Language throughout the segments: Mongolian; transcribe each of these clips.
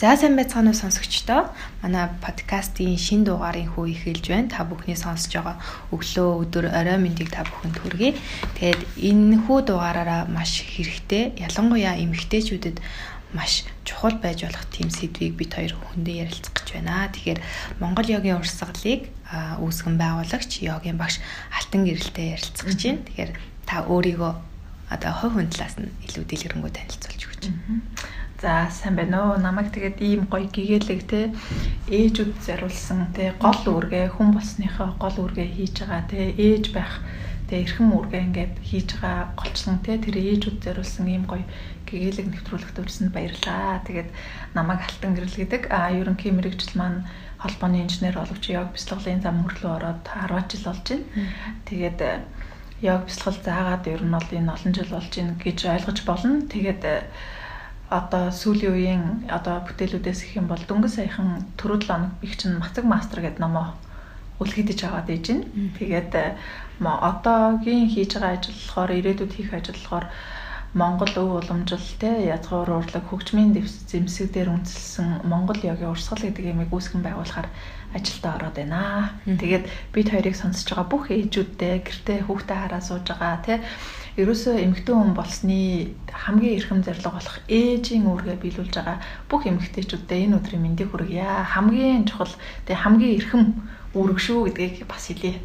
За сайн байцгаана уу сонсогчдоо. Манай подкастын шин дугаарыг хөө эхэлж байна. Та бүхний сонсож байгаа өглөө, өдөр, орой мэндийг та бүхэнд хүргэе. Тэгээд энэ хүү дугаараараа маш хэрэгтэй, ялангуяа эмэгтэйчүүдэд маш чухал байж болох тийм сэдвийг бид хоёр хүндээ ярилцах гэж байна. Тэгэхээр Монгол йогийн урсгалыг үүсгэн байгуулагч йогийн багш Алтан гэрэлтэй ярилцах гэж байна. Тэгэхээр та өөрийгөө одоо хой хүн талаас нь илүү дэлгэрэнгүй танилцуулж өгч. За сайн байна уу. Намайг тэгээд ийм гоё гэгээлэг те ээжүүд зориулсан те гол үүргээ хүн болсныхоо гол үүргээ хийж байгаа те ээж байх те эрхэм үүргээ ингээд хийж байгаа голчлон те тэр ээжүүд зориулсан ийм гоё гэгээлэг нэвтрүүлэгт өрсөнд баярлаа. Тэгээд намайг алтан гэрэл гэдэг а ерөнхий мэрэгжил маань холбооны инженер боловч яг бяцлаглалын зам хөрлөө ороод 10 жил болж байна. Тэгээд яг бяцлал заагаад ер нь бол энэ олон жил болж байна гэж ойлгож болно. Тэгээд одоо сүүлийн үеийн одоо бүтээлүүдээс их юм бол дөнгөж саяхан төрөө 7 хоног их чинь мацаг мастер гэдэг номоо үлгэдэж аваад ээж нь. Тэгээд одоогийн хийж байгаа ажил болохоор ирээдүйд хийх ажил болохоор Монгол өв уламжил те язгуур урлаг хөгжмийн зэмсэг дээр үндэслэн Монгол ёгийн урсгал гэдэг ямиг үүсгэн байгуулахаар ажилдаа ороод байна. Тэгээд бид хоёрыг сонсож байгаа бүх ээжүүдтэй гэртээ хүүхдээ хараа сууж байгаа те ерөөсөө эмэгтэй хүн болсны хамгийн эрхэм зорилго болох ээжийн үүргээ биелүүлж байгаа бүх эмэгтэйчүүдэд энэ өдрийн мэндийг хүргье. Хамгийн чухал тэгээ хамгийн эрхэм үүрэг шүү гэдгийг бас хэлье.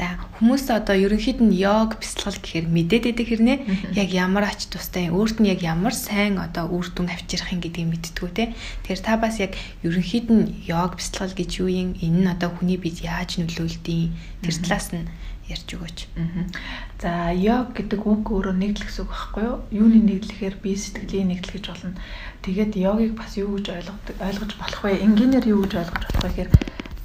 За хүмүүс одоо ерөнхийд нь йог бяцлал гэхээр мэдээд байдаг хэрнээ яг ямар ач тустай өөрт нь яг ямар сайн одоо үр дүн авчирах юм гэдгийг мэдтгүү те. Тэгэхээр та бас яг ерөнхийд нь йог бяцлал гэж юу юм энэ нь одоо хүний бид яаж нөлөөлдөг тэр талаас нь ярьж өгөөч. За йог гэдэг үг өөрөө нэгдэл гэсэн үг байхгүй юу? Юуны нэгдлэхээр бие сэтгэлийн нэгдэл гэж болно. Тэгээд йогыг бас юу гэж ойлгодог ойлгож болох вэ? Энгийнээр юу гэж ойлгож болох вэ гэхээр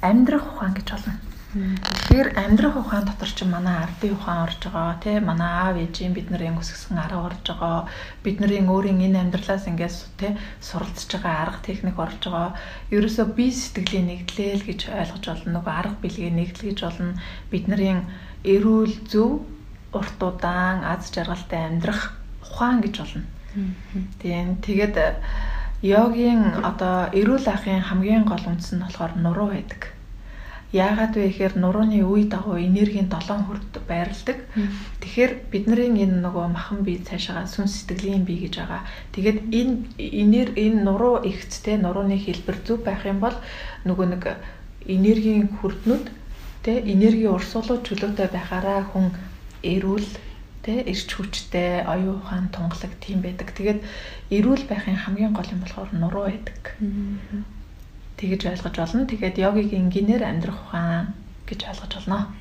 амьдрах ухаан гэж болно. Тэгэхээр амьдрах ухаан дотор ч манай ардын ухаан орж байгаа тий манай аав ээжийн бид нарын өсгсөн арга орж байгаа бид нарын өөрийн энэ амьдралаас ингээс тий суралцж байгаа арга техник орж байгаа ерөөсөө бие сэтгэлийн нэгдлэл гэж ойлгож болно нөгөө арга билгийн нэгдэл гэж болно бид нарын эрүүл зөв урт удаан аз жаргалтай амьдрах ухаан гэж болно. Тийм тэгээд йогийн одоо эрүүл ахын хамгийн гол үндэс нь болохоор нуруу байдаг. Яагаад вэ гэхээр нурууны үе дагуу энергийн долоон хүрд байрладаг. Тэгэхээр бидний энэ нөгөө махан бие цаашаа сүнс сэтгэлийн бие гэж байгаа. Тэгээд энэ энер энэ нуруу ихцтэй нурууны хэлбэр зөв байх юм бол нөгөө нэг энергийн хүрднүүд тэ энерги урсгалууд чөлөөтэй байхаараа хүн эрүүл тэ эрч хүчтэй оюун ухаан тунгалаг тийм байдаг. Тэгээд эрүүл байхын хамгийн гол юм болохоор нуруу байдаг. Тэгэж ойлгож болно. Тэгээд йогийн энгийнээр амьдрах ухаан гэж ойлгож болно.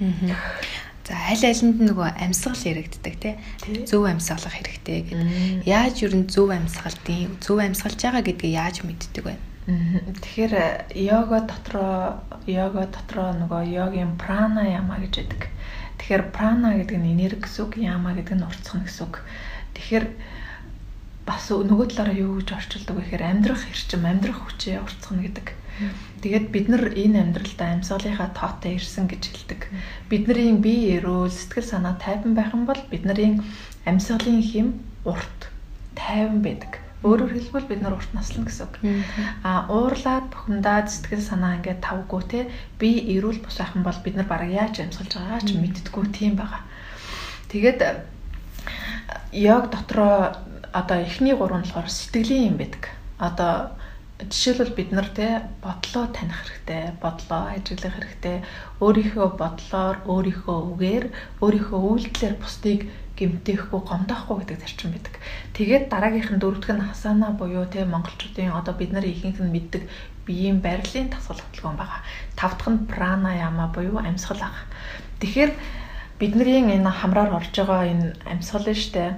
За аль алинд нөгөө амьсгал яригддаг тий. Зөв амьсгалах хэрэгтэй гэдэг. Яаж юу н зөв амьсгалдیں۔ Зөв амьсгалж байгаа гэдгийг яаж мэддэг вэ? Тэгэхээр йога дотроо йога дотроо нөгөө йогийн прана яма гэж байдаг. Тэгэхээр прана гэдэг нь энерги гэсэн үг, яма гэдэг нь уртцах гэсэн үг. Тэгэхээр бас нөгөө талаараа юу гэж орчуулдаг вэ гэхээр амьдрах эрчим, амьдрах хүчээ уртцах гэдэг. Тэгээд бид нар энэ амьдралдаа амьсгалынхаа тоотой ирсэн гэж хэлдэг. Бидний бие эрүүл, сэтгэл санаа тайван байх юм бол бидний амьсгалын хэм урт, тайван байдаг Өөрөөр хэлбэл бид нар урт наслана гэсэн үг. А уурлаад бухимдаад сэтгэл санаа ингээд тавгүй те би эрүүл бус юм бол бид нар бараг яаж амьсгалж байгаагаа ч мэддэггүй тийм байгаа. Тэгээд яг дотроо одоо эхний гурав нь болохоор сэтгэлийн юм байдаг. Одоо жишээлбэл бид нар те бодлоо таних хэрэгтэй, бодлоо ажиглах хэрэгтэй, өөрийнхөө бодлоор, өөрийнхөө үгээр, өөрийнхөө үйлдэлээр бусдыг гэмтээхгүй гомдоохгүй гэдэг зарчим байдаг. Тэгээд дараагийнх нь дөрөвдөх нь хасана буюу те монголчуудын одоо бид нар ихэнх нь мэддэг биеийн барилын тасгал хөдөлгөөн байгаа. Тав дахь нь прана яма буюу амьсгал ах. Тэгэхээр бидний энэ хамраар орж байгаа энэ амьсгал нь штэ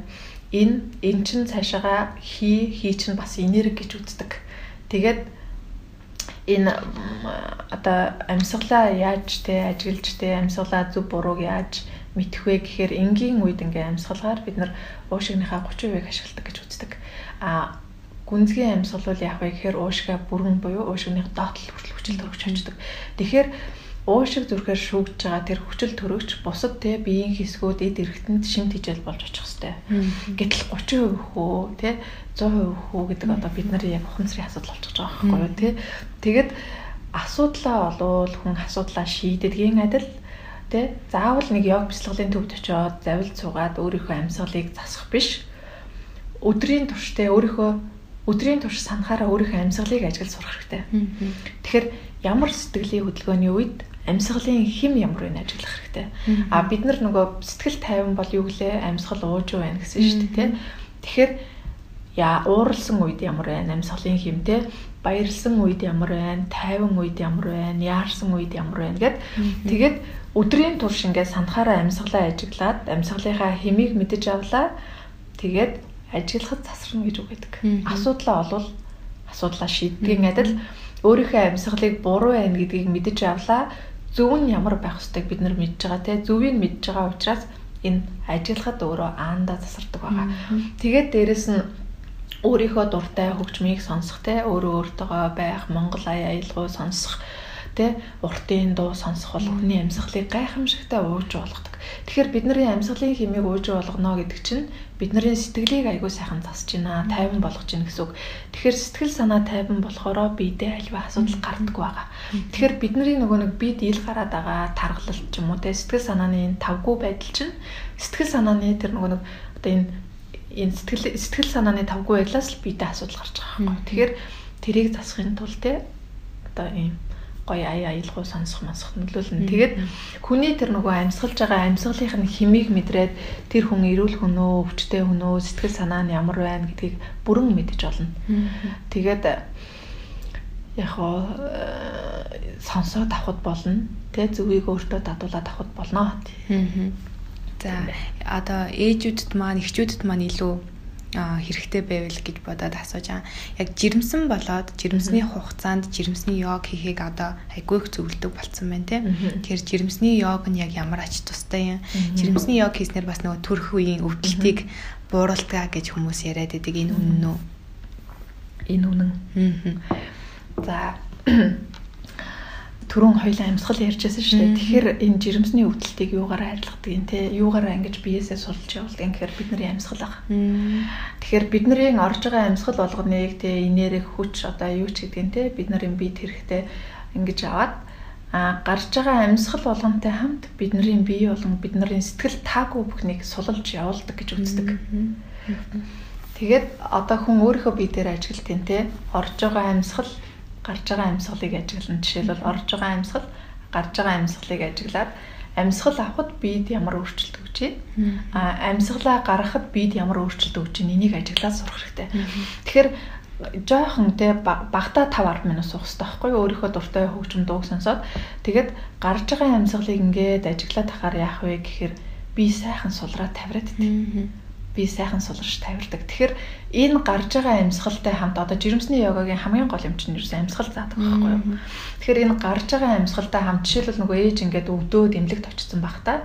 энэ эн чин цаашаага хий хий чин бас энерги гэж үздэг. Тэгээд энэ одоо амьсгалаа яаж те ажиглаж те амьсгалаа зөв бурууг яаж мэдэх вэ гэхээр энгийн үед ингээ амьсгалгаар бид нар уушигныхаа 30%-ийг ашигладаг гэж үздэг. А гүнзгий амьсгал бол яах вэ гэхээр уушгаа бүрэн буюу уушгины доотлол хүртэл хүчил төрөгч хождог. Тэгэхээр уушиг зүрхээр шүүгж байгаа тэр хүчил төрөгч бусад те биеийн хэсгүүд эд эргэтэнд шимт хижээл болж очих хэвээр. Гэтэл 30% хөө те 100% хөө гэдэг одоо бид нарын яг ухамсарын асуудал болчихж байгаа байхгүй юу те. Тэгээд асуудлаа олвол хүн асуудлаа шийдэггийн адил тэ заавал нэг йог бяцлаглалын төвд очиод завил цугаад өөрийнхөө амьсгалыг засах биш. Өдрийн турш тэ өөрийнхөө өдрийн турш санахаараа өөрийнхөө амьсгалыг ажиглаж сурах хэрэгтэй. Тэгэхээр ямар сэтгэлийн хөдөлгөөний үед амьсгалын хим ямар вэ ажиглах хэрэгтэй. А бид нар нөгөө сэтгэл тайван бол юу гэлээ? Амьсгал ууж байна гэсэн шүү дээ тий. Тэгэхээр яа ууралсан үед ямар байна? Амьсгалын хим тий баярлсан үед ямар байна? Тайван үед ямар байна? Яарсан үед ямар байна? гэд тэгээд өдрийн турш ингээд санахаараа амьсгалаа ажиглаад амьсгалынхаа химийг мэдэж авлаа. Тэгээд ажиглахад засарна гэж үг гэдэг. Асуудлаа олвол асуудлаа шийдгийн адил өөрийнхөө амьсгалыг буруу байна гэдгийг мэдэж авлаа. Зөв нь ямар байх ёстойг бид нар мэдж байгаа те. Зөвийг мэдж байгаа учраас энэ ажиллахад өөрөө аандаа засардаг байгаа. Тэгээд дээрэс нь өөрийнхөө дуртай хөгжмийг сонсох те. Өөрөө өөртөөгөө байх Монгол аяа аялгау сонсох те уртын дуу сонсох бол хүний амьсгалыг гайхамшигтай ууж болгодог. Тэгэхээр бидний амьсгалын хэмийг ууж болгоно гэдэг чинь бидний сэтгэлийг айгүй сайхан засч байна, тайван болгож байна гэсэн үг. Тэгэхээр сэтгэл санаа тайван болохоро биедээ альва асуудал гардаг байгаа. Тэгэхээр бидний нөгөө нэг бид ил гараад байгаа тархалт ч юм уу те сэтгэл санааны тавгүй байдал чинь сэтгэл санааны тэр нөгөө нэг одоо энэ энэ сэтгэл сэтгэл санааны тавгүй байдлаас л биедээ асуудал гарч байгаа байхгүй. Тэгэхээр тэрийг засахын тулд те одоо ийм гоё ая аялгау сонсох мансах нөлөөлнө. Тэгээд хүний тэр нөгөө амьсгалж байгаа амьсгалынх нь химийг мэдрээд тэр хүн эрүүл хүн өө, өвчтэй хүн өө, сэтгэл санаа нь ямар байна гэдгийг бүрэн мэдэж олно. Тэгээд яг хоо э, сонсоод авахд болно. Тэ зөвийг өөртөө дадуулаад авахд болно. За одоо ээжүүдэд маань эхчүүдэд маань илүү хэрэгтэй байвал гэж бодоод асууж байгаа. Яг жирэмсэн болоод жирэмсний хугацаанд жирэмсний йог хийхийг одоо айгүй их зөвлөдөг болцсон байна тийм. Тэгэхээр жирэмсний йог нь яг ямар ач тустай юм? Жирэмсний йог хийснээр бас нөгөө төрөх үеийн өвдөлтийг бууруулдаг гэж хүмүүс яриад байдаг. Энэ үнэн үү? Энэ үнэн. За түрүүн хоёлаа амьсгал ярьжсэн шүү дээ. Тэгэхээр энэ жирэмсний өвдөлтийг юугаар арилгадаг юм те? Юугаар ингэж биеэсээ сулж явуулдаг юм гэхээр бидний амьсгал ах. Тэгэхээр бидний орж байгаа амьсгал болгоныг те инээрэх хүч одоо юу ч гэдэг юм те бид нарын бие тэрхтээ ингэж аваад а гарч байгаа амьсгал болгонтой хамт бидний бие болон бидний сэтгэл таагүй бүхнийг сулж явуулдаг гэж үздэг. Тэгээд одоо хүн өөрийнхөө бие дээр ажилт юм те орж байгаа амьсгал гарч байгаа амьсгалыг ажиглана. Жишээлбэл орж байгаа амьсгал, гарч байгаа амьсгалыг ажиглаад амьсгал авахд биед ямар өөрчлөлт өгч байна? А амьсгалаа гаргахад биед ямар өөрчлөлт өгч байна? Энийг ажиглаад сурах хэрэгтэй. Тэгэхээр жоохон те багтаа 5 10 минут суух хэрэгтэй байхгүй өөрийнхөө дуртай хөгжим дууг сонсоод тэгээд гарч байгаа амьсгалыг ингээд ажиглаад тахаар яах вэ гэхээр би сайхан сулраа тавираад идэв би сайхан сулраш тавирдаг. Тэгэхээр энэ гарч байгаа амьсгалтай хамт одоо жирэмсний йогагийн хамгийн гол юм чинь ерөөс амьсгал заадаг байхгүй юу. Тэгэхээр энэ гарч байгаа амьсгалтай хамт жишээлбэл нөгөө ээж ингээд өвдөөд эмнэлэгт очсон байх та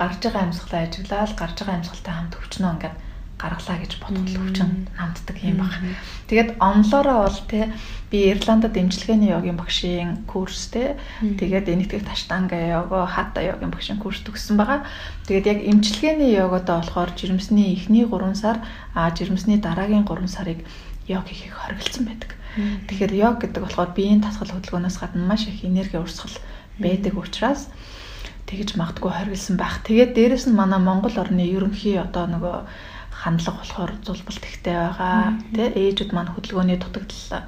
гарч байгаа амьсгалаа ажиглаад гарч байгаа амьсгалтай хамт өвчнөө ингээд гаргалаа гэж бодвол өвчин намддаг юм баг. Тэгээд онлоороо бол те би Ирландд эмчилгээний йогийн багшийн курс те тэгээд энэтхэг таштанга йога, хата йогийн багшийн курс төгссөн байгаа. Тэгээд яг эмчилгээний йогодоо болохоор жирэмсний эхний 3 сар, а жирэмсний дараагийн 3 сарыг йог хийхийг хориглосон байдаг. Тэгэхээр йог гэдэг болохоор биеийн тасгал хөдөлгөөнөөс гадна маш их энерги урсгал байдаг учраас тэгж магтгүй хориглосон байх. Тэгээд дээрэс нь манай Монгол орны ерөнхий одоо нөгөө хандлага болохоор зулбалт ихтэй байгаа. Тэ ээжүүд маань хөдөлгөөний дутагдал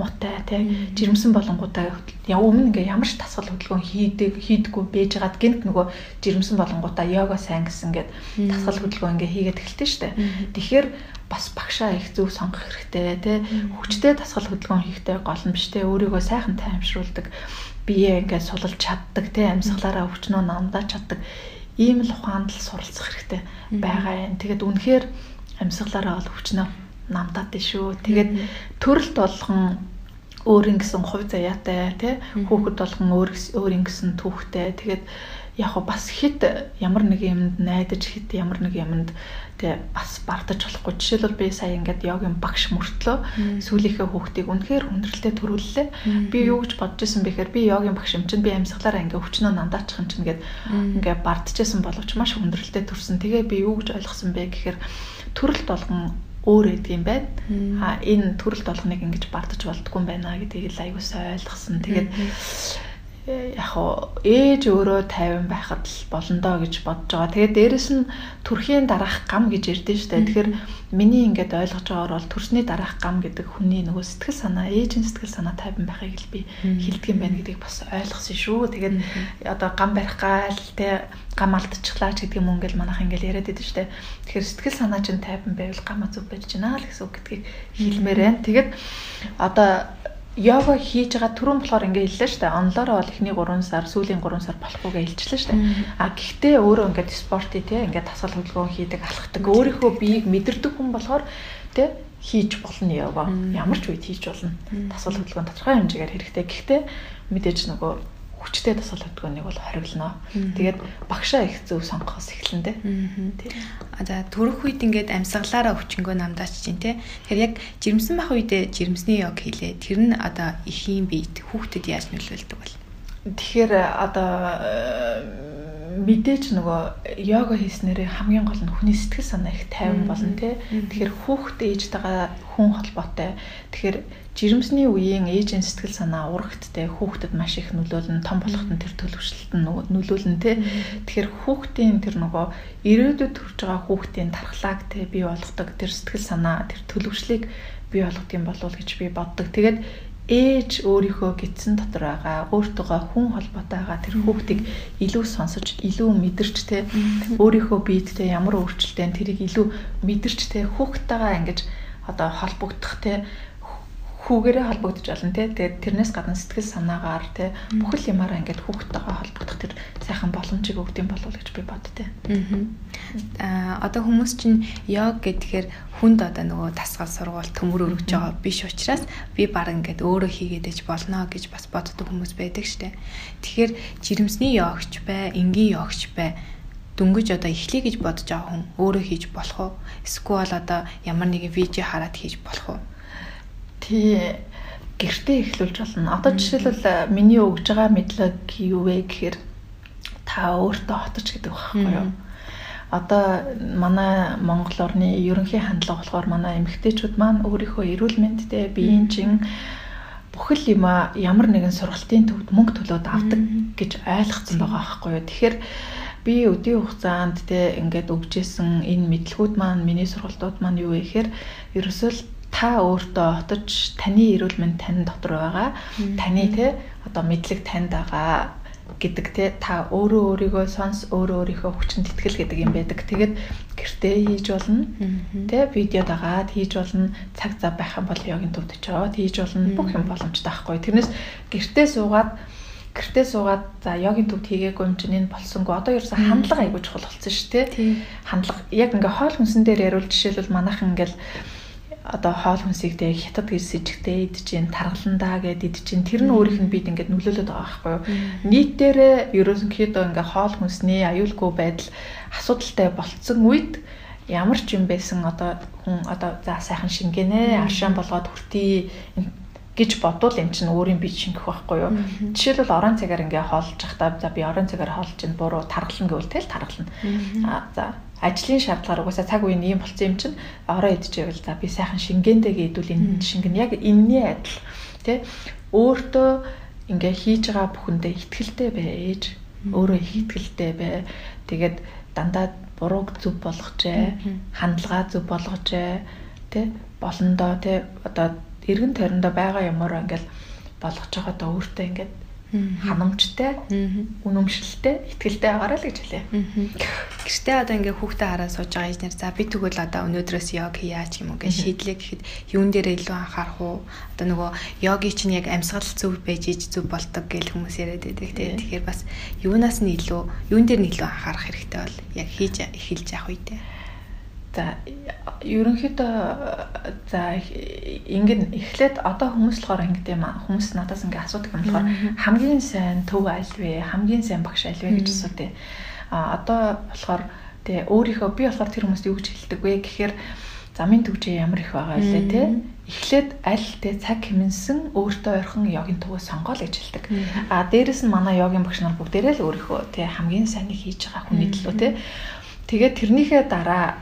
муутай тий жирэмсэн болонгуудаа өмнө ингээ ямар ч тасгал хөдөлгөөн хийдэг хийдэггүй бэж хагаад гинт нөгөө жирэмсэн болонгуудаа йога сайн гэсэн гээд тасгал хөдөлгөөн ингээ хийгээд эхэлтэн штэ. Тэгэхээр бас багшаа их зөв сонгох хэрэгтэй тий хүчтэй тасгал хөдөлгөөн хийхдээ гол нь биш тий өөрийгөө сайхан таймшруулдаг бие ингээ сулж чаддаг тий амьсгалаараа өвчнөө намдаа чаддаг ийм л ухаанд л суралцах хэрэгтэй байгаа юм. Тэгээд үнэхээр амьсгалаараа ол хүчнөө намтаад шүү. Тэгээд төрөлт болгон өөрийн гэсэн хувь заяатай тий хүүхэд болгон өөр өөрийн гэсэн түүхтэй. Тэгээд яг бас хит ямар нэг юмд найдаж хит ямар нэг юмд тэгээ бас бардаж болохгүй. Жишээлбэл би сая ингээд йогийн багш мөртлөө сүүлийнхээ хүүхдийг үнэхээр хүндрэлтэй төрүүллээ. Би юу гэж бодож исэн бэхээр би йогийн багш юм чинь би амьсгалаараа ингээд өвчнөө нандаачих юм чинь гээд ингээд бардажсэн боловч маш хүндрэлтэй төрсөн. Тэгээ би юу гэж ойлгосон бэ гэхээр төрөлт болгон өөр гэдэг юм байна. А энэ төрөлт болгоныг ингэж бардаж болдгүй юм байна гэдгийг л аюусаа ойлгосон. Тэгээд яг хоо ээж өөрөө тайван байхад л болондоо гэж бодож байгаа. Тэгээд дээрэс нь төрхийн дараах гам гэж ярьдэн штэ. Тэгэхээр миний ингээд ойлгож байгаагаар бол төрсний дараах гам гэдэг хүний нөгөө сэтгэл санаа, ээжийн сэтгэл санаа тайван байхыг л би хэлдэг юм байна гэдгийг бас ойлгосон шүү. Тэгээд одоо гам барих гал те гам алдчихлаа ч гэдэг юм ингээл манайх ингээл яриад байдаг штэ. Тэгэхээр сэтгэл санаа чинь тайван байвал гамаа зүг байж гинаа л гэсэн үг гэдгийг хэлмээр байна. Тэгээд одоо йога хийж байгаа түрүүн болохоор ингээ хэллээ шүү дээ. Онлоороо бол эхний 3 сар, сүүлийн 3 сар болохгүйгээ хэлчихлээ шүү дээ. А гэхдээ өөрөө ингээ спорти тий ингээ тасгал хөдөлгөөн хийдэг, алхдаг. Өөрийнхөө биеийг мэдэрдэг хүн болохоор тий хийж болно йога. Ямар ч үед хийж болно. Тасгал хөдөлгөөн тодорхой хэмжээгээр хэрэгтэй. Гэхдээ мэдээж нөгөө хүчтэй тасгал хөдөлгөөнийг бол хориглоно. Тэгээд багшаа их зөв сонгохоос эхэлнэ тэ. А за төрөх үед ингээд амьсгалаараа хүчингөө намдаач чинь тэ. Тэгэхээр яг жирэмсэн байх үедээ жирэмсний йог хийлээ. Тэр нь одоо эхийн биед хүүхдэд яаж нөлөөлдөг вэ? Тэгэхээр одоо мэдээж нөгөө йога хийснээрээ хамгийн гол нь хүний сэтгэл санаа их тайван болно тий. Тэгэхээр хүүхэд ээжтэйгээ хүн холбоотой. Тэгэхээр жирэмсний үеийн ээжийн сэтгэл санаа урагттай хүүхдэд маш их нөлөөлнө, том болоход нь тэр төлөвшлөлт нь нөлөөлнө тий. Тэгэхээр хүүхдийн тэр нөгөө ирээдүйд төрж байгаа хүүхдийн тархлааг тий бий болгодог тэр сэтгэл санаа, тэр төлөвшлийг бий болгох юм болов гэж би боддог. Тэгээд ээж өөрийнхөө гидсэн дотор байгаа өөртөөгөө хүн холбоотой байгаа тэр хүүхдийг илүү сонсож илүү мэдэрч те. Өөрийнхөө биед те ямар өөрчлөлттэй тэрийг илүү мэдэрч те. Хүүхдтэйгээ ингэж одоо холбогдох те хүүгээрээ холбогдож болно тий. Тэгээд тэрнээс гадна сэтгэл санаагаар тий бүхэл юмараа ингээд хүүхдтэйгээ холбогдох тэр сайхан боломжийг өгдөм болов гэж би боддتي. Аа одоо хүмүүс чинь йог гэдгээр хүнд одоо нөгөө тасгал сургууль төмөр өргөж байгаа биш учраас би баг ингээд өөрөө хийгээд иж болно гэж бас боддог хүмүүс байдаг штэ. Тэгэхээр жирэмсний йогч бай, энгийн йогч бай дөнгөж одоо эхлэе гэж бодож байгаа хүн өөрөө хийж болох уу? Эсвэл одоо ямар нэгэн видео хараад хийж болох уу? Тий гэртээ эхлүүлж болно. Одоо жишээлбэл э, миний өгж байгаа мэдлэг юу вэ гэхээр та өөртөө хотож гэдэг байхгүй юу? Одоо манай Монгол орны ерөнхий хандлага болохоор манай эмэгтэйчүүд маань өөрийнхөө эрүүл мэндтэй биеийн чин бүхэл юм ямар нэгэн сургалтын төвд мөнгө төлөөд авдаг гэж ойлгоцсон байгаа байхгүй юу? Тэгэхээр би өдийн хугацаанд те ингээд өгчээсэн энэ мэдлгүүд маань миний сургалтууд маань юу вэ гэхээр ерөөсөө та өөртөө хотож таны эрүүл мэнд тань дотор байгаа. Таны те одоо мэдлэг танд байгаа гэдэг те та өөрөө өөрийгөө сонс өөрөө өөрийнхөө хүчинд итгэл гэдэг юм байдаг. Тэгээд гэртээ хийж болно. Тэ видео дагаад хийж болно. Цаг зав байх юм бол йогийн төвд очиод хийж болно. Бүх юм боломжтой байхгүй. Тэрнээс гэртээ суугаад гэртээ суугаад за йогийн төвд хийгээгүй юм чинь энэ болсонгүй. Одоо ерөөсө хандлага айгуу чухал болсон шүү дээ. Хандлага яг ингээ хоол хүнсэн дээр яривал жишээлбэл манайхан ингээл одоо хоол хүнсийг тэг хятад гэж сэжигтэй идэж гин таргаландаа гэд идэж гин тэр нь өөрийнх нь бид ингээд нөлөөлөд байгаа байхгүй юу? Нийтдээ ерөнхийдөө ингээ хоол хүнсний аюулгүй байдал асуудалтай болцсон үед ямар ч юм байсан одоо хүн одоо за сайхан шингэнэ аршаан болгоод хүртий гэж бодвол эн чинь өөрийн бие шингэх байхгүй юу. Жишээлбэл орон цагаар ингээ хоолж захтаа за би орон цагаар хоолж чинь буруу таргална гэвэл тэл таргална. Аа за ажлын шаардлагаар угаасаа цаг үеийн ийм болсон юм чинь ороо идчихвэл за би сайхан шингээндээ гэдүүл энэ шингэн. Яг энэний адил тий? Өөртөө ингээ хийж байгаа бүхэндээ ихтгэлтэй байж өөрөө их ихтгэлтэй бай. Тэгээд дандаа бурууг зөв болгожээ хандлага зөв болгожээ тий? Болондоо тий? Одоо эргэн тойрондоо байгаа юмараа ингээл болгож байгаа даа өөртөө ингээд ханамжтай, үнэмшилтэй, ихтгэлтэй байгаарай л гэж хэлээ. Гэртээ одоо ингээ хүүхдээ хараа сууж байгаа юм. За би тэгвэл одоо өнөөдрөөс йог хийяач юм уу гэж шийдлээ гэхэд юун дээр илүү анхаарах уу? Одоо нөгөө йоги чинь яг амьсгал зөв байж иж зөв болдог гэж хүмүүс яриад байдаг тийм. Тэгэхээр бас юунаас нь илүү, юун дээр нь илүү анхаарах хэрэгтэй бол яг хийж эхэлж явах үедээ. За ерөнхийдөө за ингэн эхлээд одоо хүмүүс болохоор ингэдэг юм аа. Хүмүүс надаас ингэ асуудаг юм болохоор хамгийн сайн төв аль вэ? Хамгийн сайн багш аль вэ гэж асуудаг. А одоо болохоор тэгээ өөрийнхөө би болохоор тэр хүмүүст юу гэж хэлдэг вэ гэхээр замын төвчөө ямар их байгаа вэ те эхлээд аль те цаг хэмнсэн өөртөө ойрхон йогийн төвөө сонгоо л гэж хэлдэг. А дээрэс нь манай йогийн багш нар бүгдээрээ л өөрийнхөө те хамгийн сайныг хийж байгаа хүний төлөө те тэгээд тэрнийхээ дараа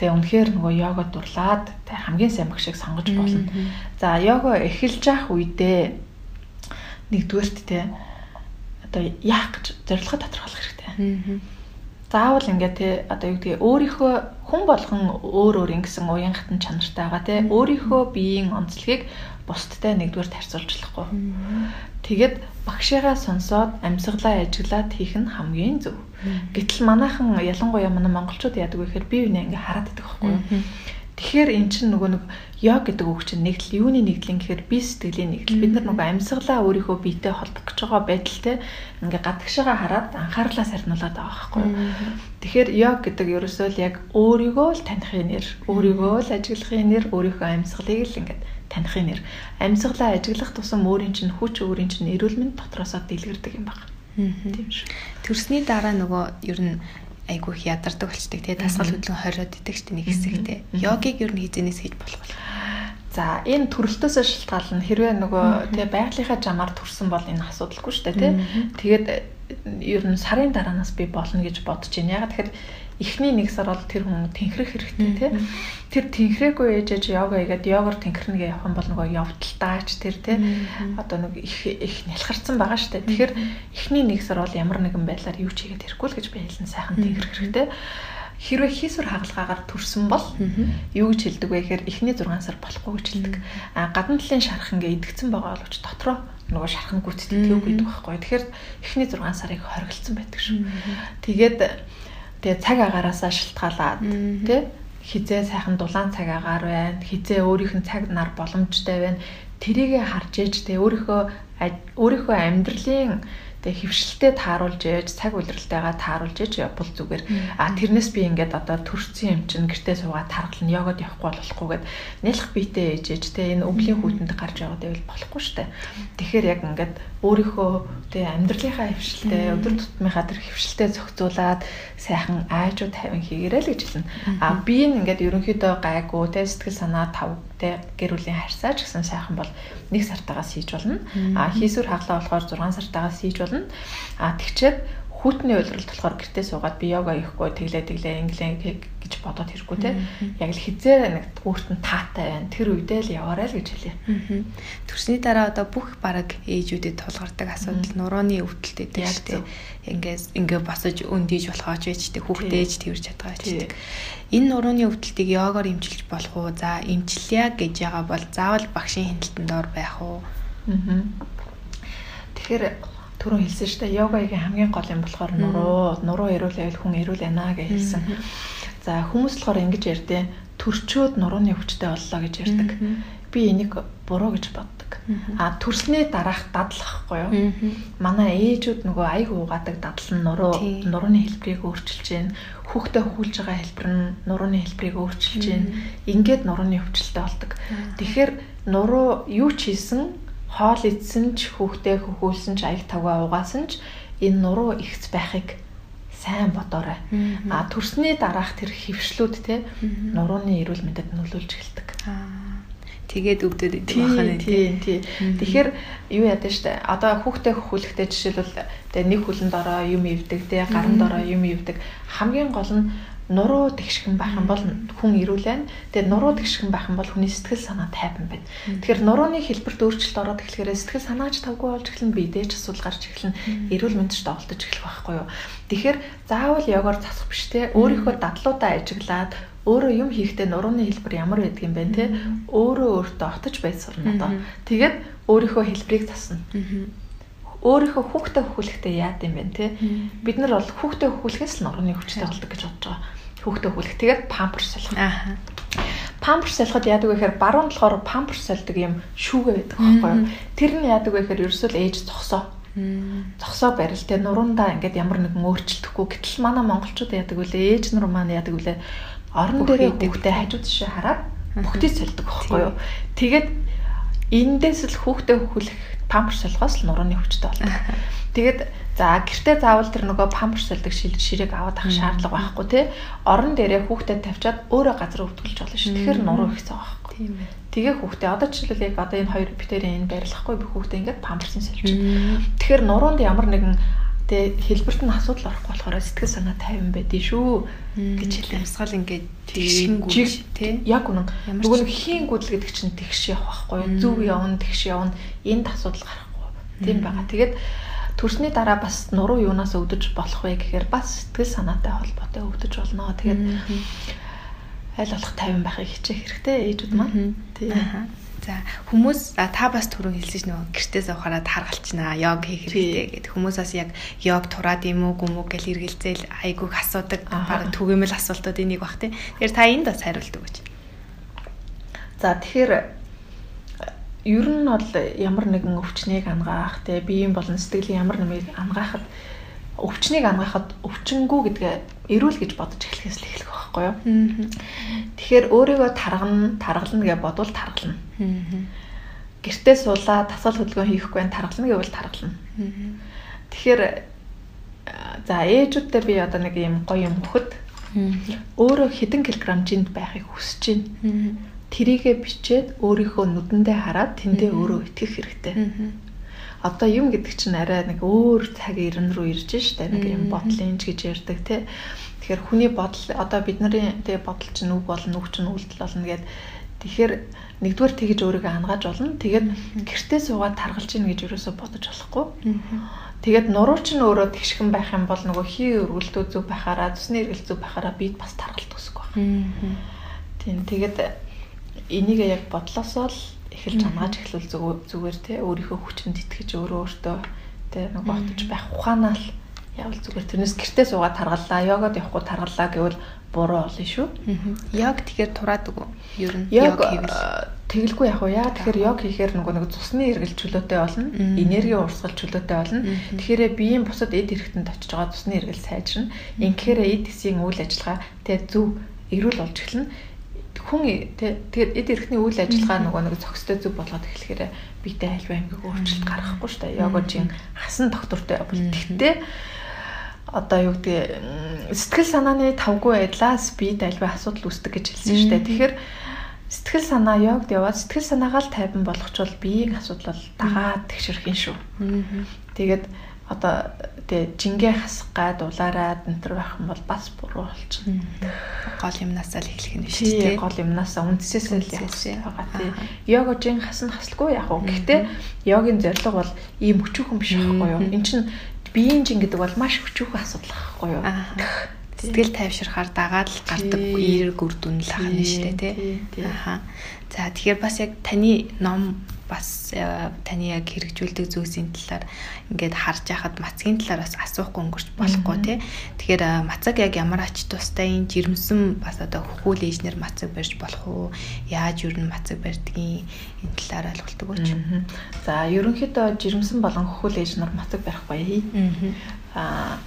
тэгээ үнэхээр нөгөө йога дурлаад тэг хамгийн сайн багшийг сонгож болно. За йога эхэлж явах үедээ нэгдүгээрт те одоо яах гэж зорилгоо тодорхойлох хэрэгтэй. Заавал ингээд те одоо юу гэдгийг өөрийнхөө хүн болгон өөр өөр ингэсэн уян хатан чанартай байгаа те өөрийнхөө биеийн онцлогийг бусдтай нэгдүгээр харьцуулжлахгүй. Тэгээд багшигаа сонсоод амьсгалаа ажиглаад хийх нь хамгийн зөв. Гэтэл манайхан ялангуяа манай монголчууд яадаг вэ гэхээр бие биенээ ингээ хараад байдаг байхгүй юу? Тэгэхээр эн чинь нөгөө нэг йог гэдэг үг чинь нэгдэл юуны нэгдэл гэхээр бие сэтгэлийн нэгдэл. Бид нар нөгөө амьсгалаа өөрийнхөө биетэй холбох гэж байгаа байдалтай ингээ гадагшаага хараад анхаарлаа сарниулаад байгаа байхгүй юу? Тэгэхээр йог гэдэг ерөөсөө л яг өөрийгөө л таних нэр, өөрийгөө л ажиглахын нэр, өөрийнхөө амьсгалыг л ингээ танихын нэр. Амьсгалаа ажиглах тусам өөрийн чинь хүч өөрийн чинь эрүүл мэнд дотроосоо дэлгэрдэг юм байна. Тийм шүү. Төрсний дараа нөгөө ер нь айгүй их ядардаг болчдаг тий дасгал хөдлөн хориод идэг ч нэг хэсэг тий йогиг ер нь хизэнээс хийж болох вэ? За энэ төрөлтөөсөө шалтгаална хэрвээ нөгөө тий байгалийнхаа жамаар төрсөн бол энэ асуудалгүй шүү дээ тий тэгээд ер нь сарын дараанаас би болно гэж бодож байна. Ягаад тэгэхээр эхний нэг сар бол тэр хүн тэнхрэх хэрэгтэй тий. Тэр тэнхрээгүй ээжэж йога хийгээд йогоор тэнхрэнгээ явах юм бол нөгөө явдалтаач тэр тий. Одоо нэг их их нялхарсан байгаа штэ. Тэгэхээр эхний нэг сар бол ямар нэгэн байдлаар юу ч хийгээд хэрэггүй л гэж би хэлсэн сайхан тэнхрэх хэрэгтэй хэрвээ хийсвэр хагалгаагаар төрсөн бол юу гэж хэлдэг вэ гэхээр эхний 6 сар болохгүй гэж хэлдэг. А гадна талын шарах ингээ идэгцэн байгаа боловч дотроо нөгөө шархан гүцэтгэв гэдэг байхгүй. Тэгэхээр эхний 6 сарыг хориглолцсон байдаг шүү. Тэгээд Тэгээ цаг агаараасаа шалтгаалаад тий хизээ сайхан дулаан цаг агаар байна. Хизээ өөрийнх нь цаг нар боломжтой байна. Тэрийгэ харж ээж тий өөрийнхөө өөрийнхөө амьдралын Тэгээ хөвшилтэд тааруулж яаж цаг үлрэлтэйгээ тааруулж яаж явбал зүгээр. А тэрнээс би ингээд одоо төрсөн юм чинь гэртээ суугаад тархал нь йогод явахгүй болохгүйгээд нэлэх биетэй ээжэж тэ энэ өвлийн хүүтэнд гарч яваад байвал болохгүй штэ. Тэгэхээр яг ингээд өөрийнхөө тэ амьдралынхаа хөвшилтэй өдөр тутмынхаа тэр хөвшилтэй зохицуулаад сайхан аажуу тавин хийгээрэй л гэж хэлнэ. А би нь ингээд ерөнхийдөө гайгүй тэ сэтгэл санаа тав тэ гэр бүлийн харьцаач гэсэн сайхан бол нэг сартаагаас хийж болно. А хийсвэр хаглаа болохоор 6 сартаагаас хийж болно. А тэгчээд хүүтний уйлралт болохоор гэртээ суугаад би йога хийхгүй тэглээ тэглээ инглээ гэж бодоод хэрэггүй те. Яг л хизээ нэг өөрт нь таатай байна. Тэр үедээ л яваарай л гэж хэлье. Төрсний дараа одоо бүх бараг ээжүүдэд тулгардаг асуудал нурууны өвдөлт гэдэг шүү дээ. Ингээс ингээ босож өндийж болохооч байж дээ хүүхдээ ээж тэрж чадгаа ч гэдэг. Энэ нурууны өвдөлтийг йогоор эмчилж болох уу? За эмчлэе гэж байгаа бол заавал багшийн хяналтанд дор байх уу? Аа. Тэгэхээр түрүү хэлсэн шүү дээ. Йогагийн хамгийн гол юм болохоор нуруу, нуруу эрүүл байвал хүн эрүүл байна гэж хэлсэн. За хүмүүс болохоор ингэж ярьдээ төрчөөд нурууны өвчтэй боллоо гэж ярьдаг. Би энийг буруу гэж боддог. А төрснээ дараах дадлахгүй юу? Манай ээжүүд нөгөө аяг уугадаг дадал нь нуруу, нурууны хэлбэрийг өөрчилж гэн, хүүхдэд хүүлж байгаа хэлбэр нь нурууны хэлбэрийг өөрчилж гэн. Ингээд нурууны өвчлөлтэй болдог. Тэгэхээр нуруу юу ч хийсэн хоол идсэн ч хүүхдээ хөхүүлсэн ч аяг тавгаа угаасан ч энэ нуруу ихц байхыг сайн бодоорой. А төрсний дараах тэр хөвшлүүд те нурууны эрүүл мэндэд нөлөөлж эхэлдэг. Тэгээд өвдөд идэг бахана тий. Тий. Тэгэхээр юу яадаг штэ. Одоо хүүхдээ хөхүүлэхдээ жишээлбэл тэгээ нэг хүлэнд ороо юм ивдэг, тэгээ гаранд ороо юм ивдэг. Хамгийн гол нь нуруу тэгшхэн байх юм бол хүн ирүүлэн. Тэгээд нуруу тэгшхэн байх юм бол хүний сэтгэл санаа тайван байна. Тэгэхээр нурууны хэлбэрт өөрчлөлт ороод эхлэхээр сэтгэл санаач тавгүй болж эхлэн биедээ ч асуудал гарч эхлэн эрүүл мэндч доолдож эхлэх байхгүй юу. Тэгэхээр заавал ягоор засах биш те. Өөрийнхөө дадлуудаа ажиглаад өөрөө юм хийхдээ нурууны хэлбэр ямар байдаг юм бэ те? Өөрөө өөртөө отож байж сурна одоо. Тэгээд өөрийнхөө хэлбэрийг засна. Өөрийнхөө хүүхдээ хөхүүлэхдээ яад юм бэ те? Бид нар бол хүүхдээ хөхүүлэхээс л нурууны хүчтэй болдог гэж бодож байгаа хүүхдээ хүлэх. Тэгээд памперс солих. Аа. Памперс солиход яадаг вэ гэхээр баруун болохоор памперс солидог юм шүүгээ байдаг байхгүй юу? Тэр нь яадаг вэ гэхээр ерөөсөө ээж зогсоо. Зогсоо барил те нуруундаа ингээд ямар нэгэн өөрчлөлтөхгүй. Гэтэл манай монголчууд яадаг вүлээ ээж нар маань яадаг вүлээ орон дээрээ хүүхдээ хажууд шиг хараад бүгдийг солидог байхгүй юу. Тэгээд эндээс л хүүхдээ хөлөх памперс солихоос л нурууны хүчтэй болдог. Тэгээд за гэртээ заавал тэр нөгөө памперс солидог ширээг аваад авах шаардлага байхгүй тий. Орон дээрээ хүүхдээ тавьчаад өөрөө газар өвдгөлж болно шүү. Тэгэхээр нуруу их цаа байхгүй. Тийм ээ. Тэгээ хүүхдээ одоо жишээлбэл яг одоо энэ хоёр битэрийн энэ байрлахгүй би хүүхдээ ингээд памперсын солиж. Тэгэхээр нуруунд ямар нэгэн тэгээ хэлбэрт нь асуудал орохгүй болохоор сэтгэл санаа тайван байдгийг шүү гэж хэлээ. Амсгал ингээд тэгшингүүж тий. Яг үнэн. Нөгөө нэг хийн гүдэл гэдэг чинь тэгш явах байхгүй? Зөв явна, тэгш явна. Энд асуудал гарахгүй. Тийм байгаа. Тэгээд төрсний дараа бас нуруу юунаас өвдөж болох вэ гэхээр бас сэтгэл санаатай холбоотой өвдөж болно. Тэгээд аль болох тайван байхыг хичээх хэрэгтэй ээжүүд маань. Тийм. За хүмүүс та бас түрүү хэлсэн нөгөө гэртээ сухараад харгалчнаа йог хийх хэрэгтэй гэдэг хүмүүсээс яг йог тураад юм уу гүм үү гэж эргэлзээл айгүйг асуудаг баг түгээмэл асуултууд энийг бах тий. Тэгэхээр та энд бас хариулт өгөөч. За тэгэхээр ер нь бол ямар нэгэн өвчнийг ангаах тий биеийн болон сэтгэлийн ямар нэмийг ангаахад өвчнийг ангаахад өвчнгүү гэдгээ эрүүл гэж бодож эхлэхээс л эхлэх байхгүй юу. Тэгэхээр өөрийгөө таргана, таргална гэж бодвол таргална. Гэртээ суулаа, тасал хөдөлгөөн хийхгүй байх таргална гэвэл таргална. Тэгэхээр за ээжүүдтэй би одоо нэг юм гоё юм хөхөд өөрөө хэдэн килограмм жинд байхыг хүсэж байна. Тэрийгэ бичээд өөрийнхөө нүдэндээ хараад тэндээ өөрөө итгэх хэрэгтэй одоо юм гэдэг чинь арай нэг өөр цаг ирэн рүү ирж штэ нэг юм бодлын ч гэж ярьдаг тий. Тэгэхээр хүний бодол одоо бидний тий бодол чинь үг болно, үг чинь үйлдэл болно гэдэг. Тэгэхээр нэгдүгээр тэгж өөрийгөө хангааж болно. Тэгээд гэртээ суугаад таргалж ийн гэж юусоо бодож болохгүй. Тэгээд нуруу чинь өөрөө тэгшхэн байх юм бол нөгөө хий өргөлтөө зүг байхаараа, цусны эргэл зүг байхаараа бид бас таргалт төсөхгүй байна. Тийм тэгээд энийг яг бодлосоо л эхэлж хамгааж эхлүүл зүгээр те өөрийнхөө хүчинд итгэж өөрөө өөртөө те нэг ботж байх ухаанаа л явал зүгээр. Тэрнээс гэртээ суугаад таргаллаа йогод явахгүй таргаллаа гэвэл буруу болно шүү. Йог тэгэхээр тураадаг уу? Ер нь йог хийвэл. тэгэлгүй яг уу. Яа тэгэхээр йог хийхээр нөгөө нэг цусны эргэл чөлөөтэй болно энерги урсгал чөлөөтэй болно. Тэгэхээр биеийн бусад эд хэрэгтэнд очиж байгаа цусны эргэл сайжирна инхээр эд хэсгийн үйл ажиллагаа тэ зөв эрүүл болж эхэлнэ хүн тэгээд эд эрхний үйл ажиллагаа нөгөө нэг зохистой зүг болгоод эхлэхээр биетэй альва аймгийг өөрчлөлт гаргахгүй шүү дээ. Йогожийн хасан доктортой бол тэгтээ одоо юу гэдэг сэтгэл санааны тавгүй байдлаас биед альва асуудал үүсдэг гэж хэлсэн шүү дээ. Тэгэхээр сэтгэл санаа йогд яваад сэтгэл санаагаа л тайван болгочвол биеийн асуудал бол дагаад тэгшэрх юм шүү. Тэгээд одоо тэгээ жингээ хасах гад улаараад энтер байх юм бол бас буруу болчихно. Гол юмнасаа л эхлэх нь шүү дээ. Гол юмнасаа үндсээс л явах байгаа тий. Йога жин хасна хаслгүй яг уу. Гэхдээ йогийн зорилго бол ийм өчүүхэн биш байхгүй юу? Энд чинь биеийн жин гэдэг бол маш өчүүхэн асуудал байхгүй юу? Сэтгэл тайвширхаар дагаад л гардаг эерэг үр дүн л ахна шүү дээ тий. Аха. За тэгэхээр бас яг таны ном бас э, таны яг хэрэгжүүлдэг зүйлсийн талаар ингээд харж яхад мацгийн талаар бас асуухгүй өнгөрч болохгүй тий. Тэгэхээр э, мацаг яг ямар ач тустай энэ жирэмсэн бас одоо хөхүүл ээжнэр мацаг барьж болох уу? Яаж юу н мацаг барьдгийг энэ талаар ойлголтог өгч. За ерөнхийдөө жирэмсэн болон хөхүүл ээжнэр мацаг барихгүй. Аа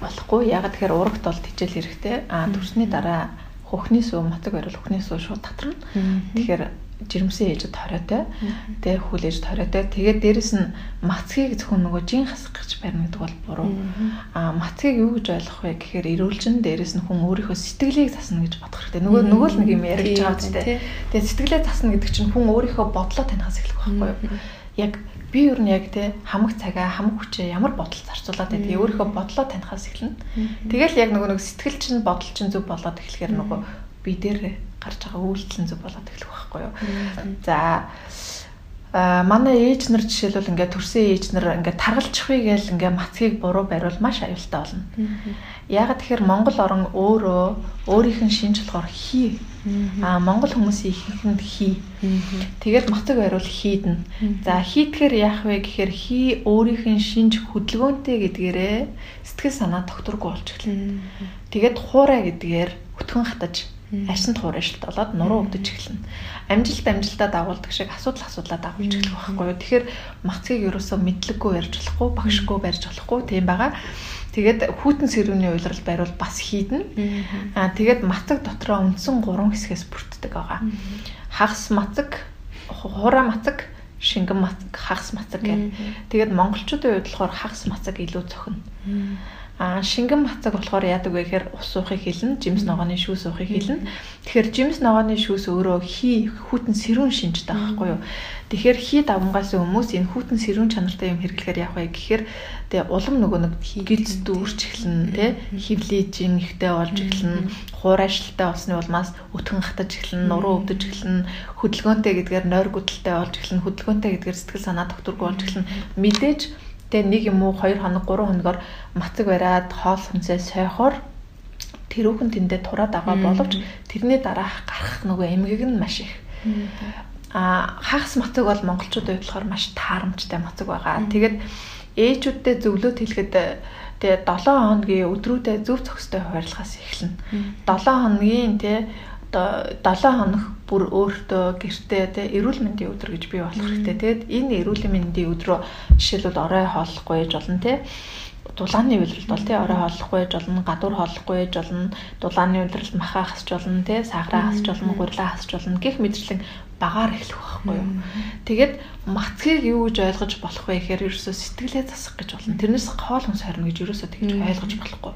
болохгүй. Яг тэгэхээр урагт бол тижэл хэрэгтэй. Аа төрсний дараа хөхний сүү мацаг барил хөхний сүү шууд татарна. Тэгэхээр жирэмсэн ээжэд хориотой. Тэгээ хүл ээж хориотой. Тэгээд дээрэс нь мацгийг зөвхөн нөгөө жин хасах гэж барина гэдэг бол буруу. Аа мацгийг юу гэж ойлгох вэ гэхээр эрүүлжин дээрэс нь хүн өөрийнхөө сэтгэлийг засна гэж бодох хэрэгтэй. Нөгөө нөгөө л нэг юм яригч байгаа үстэй. Тэгээд сэтгэлээ засна гэдэг чинь хүн өөрийнхөө бодлоо танихаас эхлэх байхгүй юу? Яг би ер нь яг те хамаг цагаа хамаг хүчээ ямар бодол зарцуулаад байдгийг өөрийнхөө бодлоо танихаас эхэлнэ. Тэгэл яг нөгөө нэг сэтгэл чинь бодол чинь зөв болоод эхлэхээр нөгөө би дээр гарч байгаа үйлдэл нь зөв болоод эхлэх байхгүй юу. За манай ээж нар жишээлбэл ингээд төрсөн ээж нар ингээд таргалчихвээ гээл ингээд мацгийг буруу бариул маш аюултай болно. Ягаад тэгэхээр Монгол орон өөрөө өөрийнх нь шинж болохоор хий. А Монгол хүмүүсийн ихэнхэнд хий. Тэгээд мацаг бариул хийднэ. За хийдгээр яах вэ гэхээр хий өөрийнх нь шинж хөдөлгөөнтэй гэдгээрээ сэтгэл санаа докторгүй болж эхэлнэ. Тэгээд хуурай гэдгээр өтгөн хатаж арьсанд хуурайшилт болоод нуруу өгдөж эхэлнэ. Амжилт амжилтаа дагуулдаг шиг асуудал асуудлаа дагуулж эхлэх байхгүй юу. Тэгэхээр мацгийг ерөөсөө мэдлэггүй ярьж болохгүй, багшгүй барьж болохгүй тийм байгаа. Тэгээд хүүтэн сэрүүний уйлрал байрвал бас хийднэ. Аа тэгээд мацаг дотроо үндсэн 3 хэсгээс бүрддэг байгаа. Хагас мацаг, хураа мацаг, шингэн мацаг, хагас мацаг гэдэг. Тэгээд монголчуудын хувьд болохоор хагас мацаг илүү цохино. А шингэн бацаг болохоор яадаг вэ гэхээр ус суухыг хэлнэ, жимс ногооны шүүс суухыг хэлнэ. Тэгэхээр жимс ногооны шүүс өөрөө хий хүүтэн сэрүүн шинжтэй байхгүй юу? Тэгэхээр хий давмгаас хүмүүс энэ хүүтэн сэрүүн чанартай юм хэрэглэхээр яах вэ гэхээр тэгээ улам нөгөө нэг гиз дүүрч эхэлнэ, тэ. Хөвлөжин ихтэй болж эхэлнэ, хуурайшилтай болсны улмаас өтгөн хатаж эхэлнэ, нуруу өвдөж эхэлнэ, хөдөлгөөнтэй гэдгээр нойр гүдэлтэй болж эхэлнэ, хөдөлгөөнтэй гэдгээр сэтгэл санаа докторгүй болж эхэлнэ. Мэдээж Тэгээ нэг юм уу 2 хоног 3 хоногор мацаг бариад хоол хүнсээ сойхоор тэрүүхэн тэндээ тураад байгаа боловч тэрний дараах гарах нөгөө эмгэг нь маш их. Аа хагас мацаг бол монголчуудад болохоор маш таарамжтай мацаг байгаа. Тэгээд ээжүүдтэй зөвлөд хэлэхэд тэгээ 7 хоногийн өдрүүдэд зөв зохистой хуваарлахаас эхэлнэ. 7 хоногийн тий одоо 7 хоног бүр өөртөө гэртээ те эрүүл мэндийн өдөр гэж бий болох хэрэгтэй. Тэгэд энэ эрүүл мэндийн өдрөө жишээлбэл орой хооллохгүй гэж болно те дулааны үйлрэлт бол тий орой хооллохгүй гэж болно, гадуур хооллохгүй гэж болно, дулааны үйлрэлт махаа хасч болно, тий сахараа хасч болно, гурилаа хасч болно гэх мэтлэн багаар эхлэх байхгүй юу. Тэгээд мацгийг юу гэж ойлгож болох вэ гэхээр ерөөсөө сэтгэлээ засах гэж болно. Тэрнээс хоол хүнс хорно гэж ерөөсөө тэгж ойлгож болохгүй.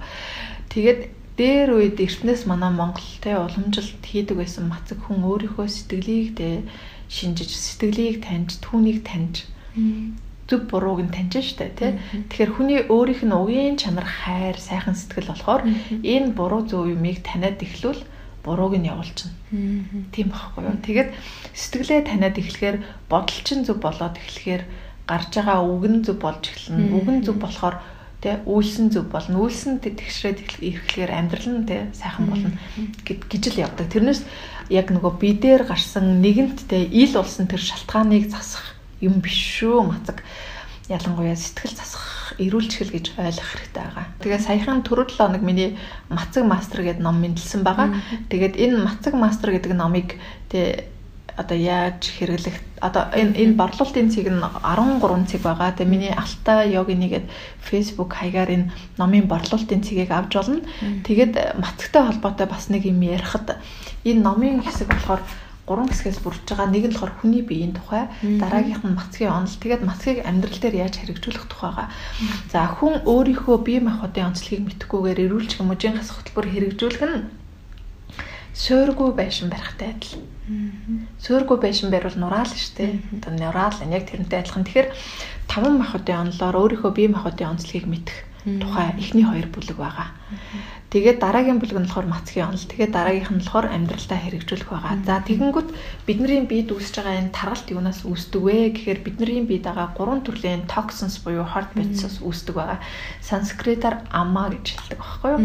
Тэгээд дээр үед эртнээс манай Монгол те уламжилт хийдэг байсан мацаг хүн өөрийнхөө сэтгэлийг те шинжиж сэтгэлийг таньж түүнийг таньж зөв бурууг нь таньж штэ тий. Тэгэхээр хүний өөрийнх нь уян чанар хайр сайхан сэтгэл болохоор энэ буруу зөв юмыг таниад эхлүүл бурууг нь явуулчихна. Тийм байхгүй юу. Тэгээд сэтгэлээ таниад эхлэхээр бодол чинь зөв болоод эхлэхээр гарч байгаа үг нь зөв болж эхэлнэ. Үг нь зөв болохоор тэ үйлсэн зөв болно. Үйлсэн тэгшрээд ирэхлээр амьдрал нь тэ сайхан болно гэж л явдаг. Тэрнээс яг нөгөө бидээр гарсан нэгэнт тэ ил болсон тэр шалтгааныг засах юм биш шүү мацаг. Ялангуяа сэтгэл засах эрүүлчгэл гэж ойлгох хэрэгтэй байгаа. Тэгээ саяхан түрүү 7 хоног миний мацаг мастер гэдэг ном мэдлсэн байгаа. Тэгээд энэ мацаг мастер гэдэг номыг тэ одоо яаж хэрэглэх одоо энэ энэ борлуулалтын цэг нь 13 цэг байгаа. Тэгээ миний Алта йогины гээд Facebook хаягаар энэ номын борлуулалтын цэгийг авч болно. Тэгээд матгтай холбоотой бас нэг юм ярихад энэ номын хэсэг болохоор гурван хэсгээс бүрдэж байгаа. Нэг нь болохоор хүний биеийн тухай, дараагийнх нь мацгийн онол. Тэгээд мацгийг амьдрал дээр яаж хэрэгжүүлэх тухайгаа. За хүн өөрийнхөө бие махбодын онцлогийг мэдхгүйгээр эрүүлж мужийн хас хөтөлбөр хэрэгжүүлэх нь суургүй байшин барихтай адил. Суургүй байшин барьвал нураал шүү дээ. Одоо нураал яг тэрнтэй адилхан. Тэгэхээр таван махбодын онолоор өөрийнхөө бие махбодын онцлогийг мэдэх тухай эхний хоёр бүлэг байгаа. Тэгээд дараагийн бүлэг нь болохоор мацгийн онол. Тэгээд дараагийнх нь болохоор амьдралдаа хэрэгжүүлэх байгаа. За тэгэнгүүт бидний биед үүсэж байгаа энэ таргалт юунаас үүсдэг вэ гэхээр бидний биед байгаа гурван төрлийн toxins буюу heart beats-аас үүсдэг байгаа. Санскритаар ама гэж хэлдэг байхгүй юу?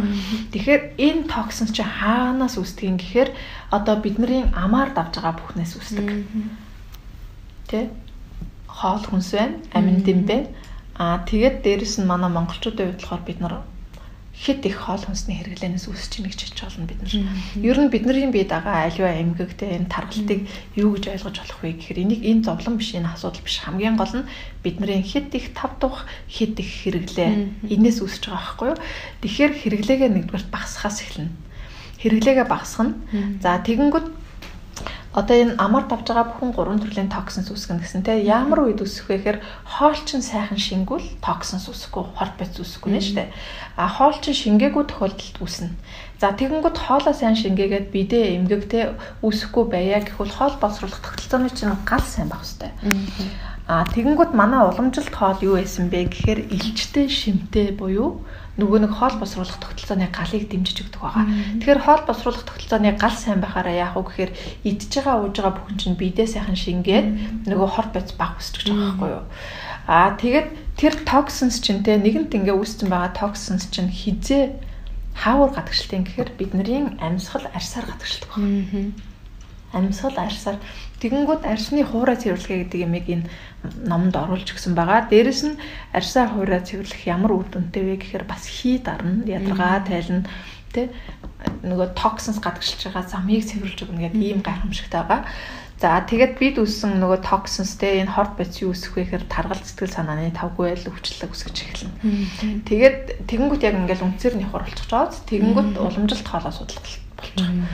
Тэгэхээр энэ toxins чи хаанаас үүсдэг юм гэхээр одоо бидний амаар давж байгаа бүхнээс үүсдэг. Тэ? Хоол хүнс байна, амин дэм байна Аа тэгээд дээрэс нь манай монголчуудын хувьд болохоор бид нар хэд их хоол хүнсний хэрэглэнээс үүсэж ийн гэж хэлж болно бид нар. Ер нь бидний бие дагаа аливаа эмгэгтэй энэ таргалтыг юу гэж ойлгож болох вэ гэхээр энийг энэ зовлон биш энэ асуудал биш хамгийн гол нь бидний хэд их тав тух хэд их хэрэглээ энэс үүсэж байгаа байхгүй юу. Тэгэхээр хэрэглээгээ нэгдүгээр багасхаас эхэлнэ. Хэрэглээгээ багасгана. За тэгэнгүүт одоо энэ амар давж байгаа бүхэн гурван төрлийн токсинс үүсгэн гэсэн те. Ямар үед үүсэх вэ гэхээр хоолчин сайхан шингүүл токсинс үүсэхгүй хорт бац үүсэхгүй нэ штэ а хоолчин шингээгүй тохиолдолд үүснэ. За тэгэнгүүт хоолоо сайн шингээгээд бидээ эмгэгтэй үүсэхгүй байя гэхвэл хоол боловсруулах тогтолцооны чинь гал сайн байх хэвээр а тэгэнгүүт манай уламжилт хоол юу байсан бэ гэхээр илчтэй шимтэй буюу нөгөө нэг хоол босруулах тогтолцооны галыг дэмжиж өгдөг байгаа. Тэгэхээр хоол босруулах тогтолцооны гал сайн байхаараа яах вэ гэхээр идж байгаа ууж байгаа бүхэн чинь биедээ сайхан шингээд нөгөө хор боц баг өсчих гэж байгаа байхгүй юу? Аа тэгээд тэр токсинс чинь те нэгэнт ингээ үүссэн байгаа токсинс чинь хизээ хаавар гадагшлтын гэхээр бидний амьсгал арьсаар гадагшилдаг байна. Амьсгал арьсаар. Тэгэнгүүт арьсны хуурай цэвэрлэгээ гэдэг юмыг энэ номонд оруулж өгсөн байгаа. Дээрэс нь арьсаа хуурай цэвэрлэх ямар үр дүнтэй вэ гэхээр бас хий дарна, ядаргаа тайлна, тэ? Нөгөө токсинс гадагшилж байгаа замыг цэвэрлж өгнө гэдэг ийм гайхамшигтай байгаа. За тэгээд бид үссэн нөгөө токсинс те энэ хорт бац юу үсэх вэ гэхээр таргал сэтгэл санааны тавгүй байл өвчлөлөг үсгэж эхэлнэ. Тэгээд тэгэнгүүт яг ингээл үнцээр нь явахар болчих жоод тэгэнгүүт уламжилт хоолоо судлах байгаа.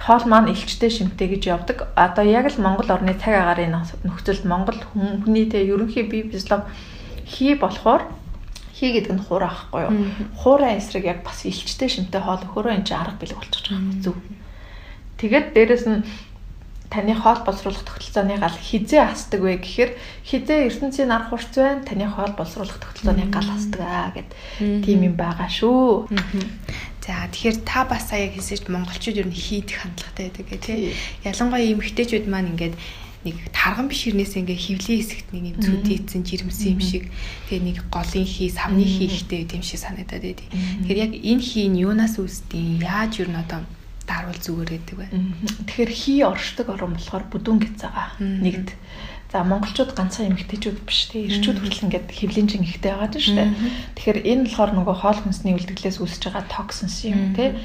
Хоол маань илчтэй шимтэй гэж явдаг. Одоо яг л Монгол орны цаг агаарын нөхцөлд Монгол хүний те ерөнхий бие физиолог хий болохоор хий гэдэг нь хуурай ахгүй юу. Хуурай эсрэг яг бас илчтэй шимтэй хоол өгөхөөрөө энэ чинь арга бэлэг болчихж байгаа зүв. Тэгээд дээрэс нь таны хоол боловсруулах тогтолцооны гал хизээ хасдаг вэ гэхээр хизээ ертөнцийн арга хурц байна таны хоол боловсруулах тогтолцооны гал хасдаг аа гэд тийм юм байгаа шүү. За тэгэхээр та бас сая хэлсэж монголчууд ер нь хийдэх хандлагатай байдаг гэх тийм. Ялангуяа эмэгтэйчүүд маань ингээд нэг тарган биш хэрнээс ингээ хөвлийн хэсэгт нэг юм зүдийцэн жирэмсэн юм шиг тэгээ нэг голын хий савны хий ихтэй юм шиг санагдаад байдیں۔ Тэгэхээр яг энэ хий нь юунаас үүсдэг? Яаж ер нь одоо дарвал зүгээр гэдэг бай. Тэгэхээр хий оршдог орон болохоор бүдүүн гэж байгаа. Нэгд. За монголчууд ганцхан эмэгтэйчүүд биш тий эрчүүд хүртэл ингээд хөвлийн чин ихтэй байгаа дээ шүү дээ. Тэгэхээр энэ болохоор нөгөө хоол хүнсний үлдэгдлээс үүсэж байгаа токсинс юм тий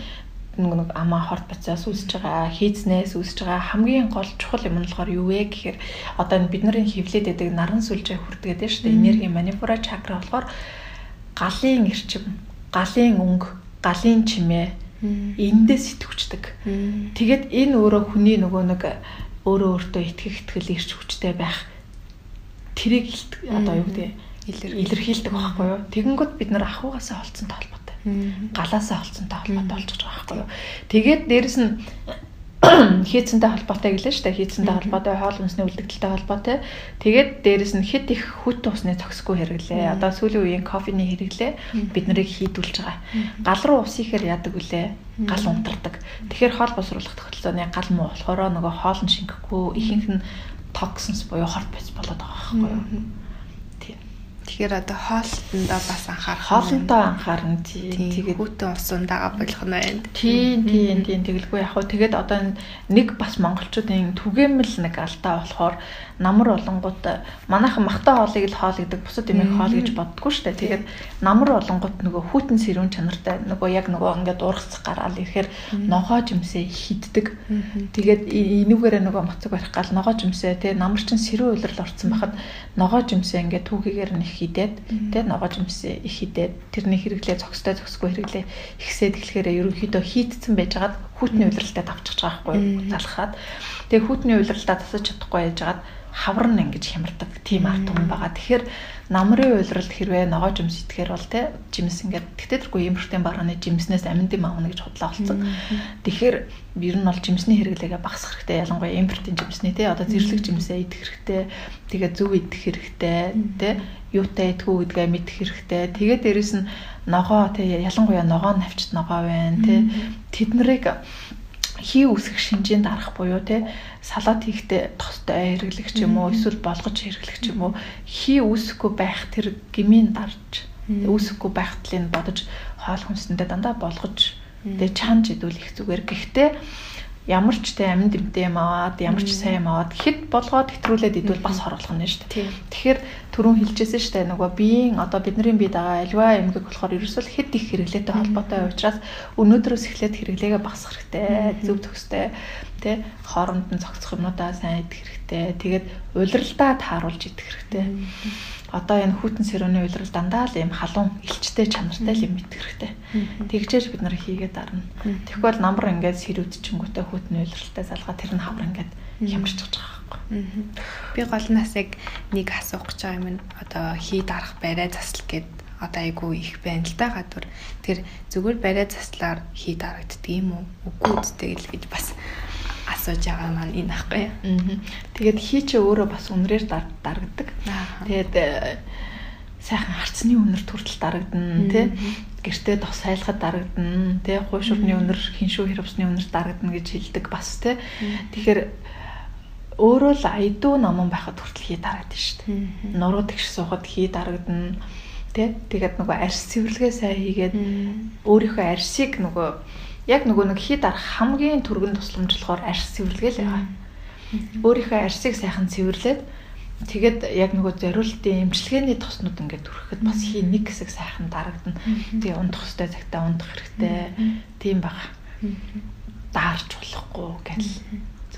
нөгөө нэг амаа хорт бацаас үүсэж байгаа хийцнээс үүсэж байгаа. Хамгийн гол чухал юм нь болохоор юу вэ гэхээр одоо энэ бидний хөвлөд байдаг наран сүлжээ хүрдэг гэдэг шүү дээ энерги манипура чакра болохоор галын эрчим галын өнгө галын чимээ эндээ сэтгвчдэг. Тэгээд энэ өөрөө хүний нөгөө нэг өөрөө өөртөө итгэх итгэл ирч хүчтэй байх тэрийг одоо юу гэдэг илэрхийлдэг байхгүй юу? Тэгэнгүүт бид нар ахуйгаасаа холцсонтой холбоотой. Галаасаа холцсонтой холбоотой болчихж байгаа байхгүй юу? Тэгээд дээрэс нь хийцэнтэй холбоотой гэлээ шүү дээ. Хийцэнтэй холбоотой, хоол хүнсний үлдэгдэлтэй холбоотой. Тэгээд дээрэс нь хэд их хүт усны токсикгүй хэрэглээ. Одоо сүүлийн үеийн кофений хэрэглээ бид нарыг хийдүүлж байгаа. Гал руу ус ихээр яадаг үлээ? Гал унтардаг. Тэгэхээр хоол босруулах тогтолцооны гал муу болохоор нөгөө хоол нь шингэхгүй ихэнх нь токсинс буюу хорт бац болоод байгаа байхгүй юу? Тэгэхээр одоо хоолтондоо бас анхаарах. Хоолтондоо анхаарна тий. Тэгээд хүүтэн усундаага болох нь байна. Тий, тий, тий. Тэгэлгүй яг хөө тэгээд одоо нэг бас монголчуудын түгээмэл нэг алдаа болохоор намар олонгууд манайхан махтай хоолыг л хоол гэдэг бусад юмыг хоол гэж боддгоо штэ. Тэгээд намар олонгууд нөгөө хүүтэн сэрүүн чанартай нөгөө яг нөгөө ингээд ургацах гараал ирэхээр ногоо жимсээ хиддэг. Тэгээд энүүгээрээ нөгөө моцог барих гал ногоо жимсээ тий намар чин сэрүүн уйлрал орцсон байхад ногоо жимсээ ингээд түүхийгээр нь их хидээд тий ногоо жимсээ их хидээд тэрний хэрэглээ зөкстэй зөксгүй хэрэглээ ихсээд эхлэхээр ерөнхийдөө хийдсэн байжгаад хүүтний уйлралтай давчих байгаа байхгүй залхаад тэгээ хүүтний уйлралтай тасаж чадахгүй яжгаад хавар нь ингэж хямардаг тийм арт юм байгаа. Тэгэхээр намрын уйлралд хэрвээ ногоо жимс идэхээр бол те жимс ингээд тэгтээ тэргүй импортын барааны жимснээс аминд юм аавна гэж худлаа болсон. Тэгэхээр ер нь бол жимсний хэрэглээгээ багасгах хэрэгтэй. Ялангуяа импортын жимсний те одоо зэрлэг жимсээ идэх хэрэгтэй. Тэгээ зөв идэх хэрэгтэй те юутай идэх үү гэдгээ мэдэх хэрэгтэй. Тэгээ дээрэс нь ногоо те ялангуяа ногоо навчт ногоо байна те тэд нарыг хий үсгэх шинжээнд арах буюу те салат хийхдээ тостой хэрэглэх ч юм уу эсвэл болгож хэрэглэх ч юм уу хий үсэхгүй байх тэр гмийн дарж үсэхгүй байх талыг бодож хоол хүнсэндээ дандаа болгож тэгээ чанж идүүлэх зүгээр. Гэхдээ ямар ч тэ амин дэмтэй юм аваад ямар ч сайн юм аваад хэд болгоод хэтрүүлээд идвэл бас хорлох нь шүү дээ. Тэгэхээр түрүүн хэлжсэн шүү дээ нөгөө биеийн одоо бидний бие дагаа альва эмгэг болохоор ерөөсөө хэд их хэрэглээтэй холбоотой учраас өнөөдрөөс эхлээд хэрэглээгээ багасгах хэрэгтэй, зөв төгстэй тэ хооронд нь зохицох юмудаа сайн идэх хэрэгтэй. Тэгээд улиралдаа тааруулж идэх хэрэгтэй одоо энэ хүүтэн сэрүүний уйлрал дандаа л юм халуун илчтэй чанартай л юм идэх хэрэгтэй. Тэгжээж бид нар хийгээд дарна. Тэгэхгүй бол намар ингээд сэрүүдчингүүтээ хүүтэн уйлралтай залгаа тэр нь хавар ингээд хямарч байгаа байхгүй. Би гол нас яг нэг асуух гэж байгаа юм нь одоо хий дарах барай засал гэд одоо айгүй их байна л да гадуур. Тэр зүгээр барай заслаар хий дарагддаг юм уу? Үгүй үстэй л гэж бас асууж байгаа маань энэ ахгүй. Тэгээд хий чи өөрөө бас үнрээр дарагдаг. Тэгээд э, сайхан харцны үнэр төртөл дарагдана тий гэртээ тос сайлахад дарагдана тий хуйшурны үнэр хиншүү хэрвсны үнэр дарагдана гэж хэлдэг бас тий тэгэхээр өөрөө л айдуу наман байхад хүртэл хий дарагдана шүү дээ нуруу тэгш суухад хий дарагдана тий тэгээд нөгөө арьс цэвэрлэгээ сайн хийгээд өөрийнхөө арьсыг нөгөө яг нөгөө нэг хий дарах хамгийн түргэн тусламжлахоор арьс цэвэрлэгээ л байгаа. Өөрийнхөө арьсыг сайхан цэвэрлээд тэгээд яг нөгөө зориултын эмчилгээний тоснууд ингээд түрхэхэд бас хий нэг хэсэг сайхан дарагдана. Тэгээ ундах хөстэй цагтаа ундах хэрэгтэй. Тийм баг. даарч болохгүй гэж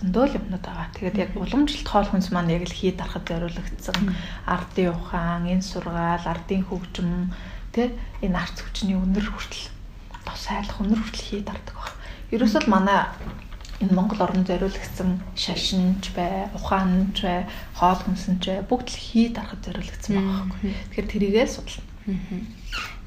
зөндөө л юмнууд байгаа. Тэгээд яг уламжлалт хоол хүнс маань яг л хий дарахад зориулагдсан. Ардын ухаан, энэ сургаал, ардын хөгжим тэ энэ арц хүчний өнөр хүртэл тос айлах өнөр хүртэл хий дардаг баг. Ерөөсөө л манай энэ Монгол орн зориулагдсан шашинч бай, ухаанч бай, хоол хүнсэнч бай бүгд л хий дарахад зориулагдсан байгаа байхгүй. Тэгэхээр тэрийгээ судална.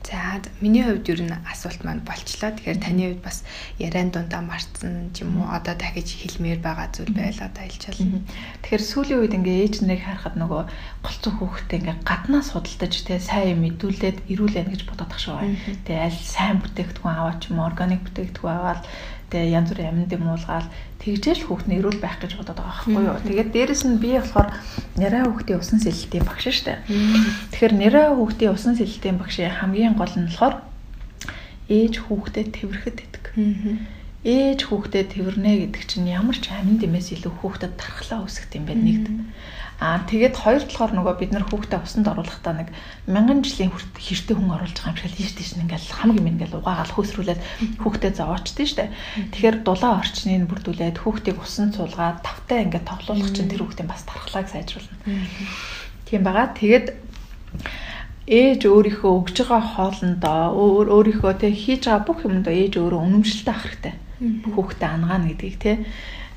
За миний хувьд ер нь асуулт маань болчлоо. Тэгэхээр таны хувьд бас яриан дундаа марцсан ч юм уу одоо дахиж хэлмээр байгаа зүйл байл одоо хэлчихэл. Тэгэхээр сүүлийн үед ингээ ээж нарыг харахад нөгөө голцсон хүүхдээ ингээ гаднаас худалдаж тий сайн мэдүүлээд ирүүлэн гэж бодоод тах шүү. Тэгээ аль сайн бүтээгдэхүүн аваад ч юм органик бүтээгдэхүүн аваад тэгээ янз бүрийн амьд юм уулгаал тэгжээл хүүхд нь эрүүл байх гэж бодоод байгаа байхгүй юу. Тэгээд дээрэс нь би болохоор нэраа хүүхдийн усан сэлэлтийн багш штэ. Тэгэхээр нэраа хүүхдийн усан сэлэлтийн багшийн хамгийн гол нь болохоор ээж хүүхдэд тэрхэт идэг. Ээж хүүхдэд тэрнэ гэдэг чинь ямар ч амин дэмээс илүү хүүхдэд тархлаа үүсгэх юм бэ нэгд. Аа тэгээд хоёр талаар нөгөө бид нар хүүхдээ усанд оруулахдаа нэг мянган жилийн хэртэй хүн оруулж байгаа юм шиг л тийш ингээл хамаг юм ингээл угаагаал хөөсрүүлээд хүүхдээ зовоочдээ штэ. Тэгэхээр дулаан орчныг бүрдүүлээд хүүхдийг усан цуулгаад тавтай ингээд тоглуулах чинь тэр хүүхдийн бас тархлааг сайжруулна. Тийм байгаа. Тэгээд ээж өөрийнхөө өгж байгаа хоолндоо өөр өөрийнхөө тэг хийж байгаа бүх юмдоо ээж өөрөө үнэмшилтэй ах хэрэгтэй. Хүүхдээ ангаана гэдгийг те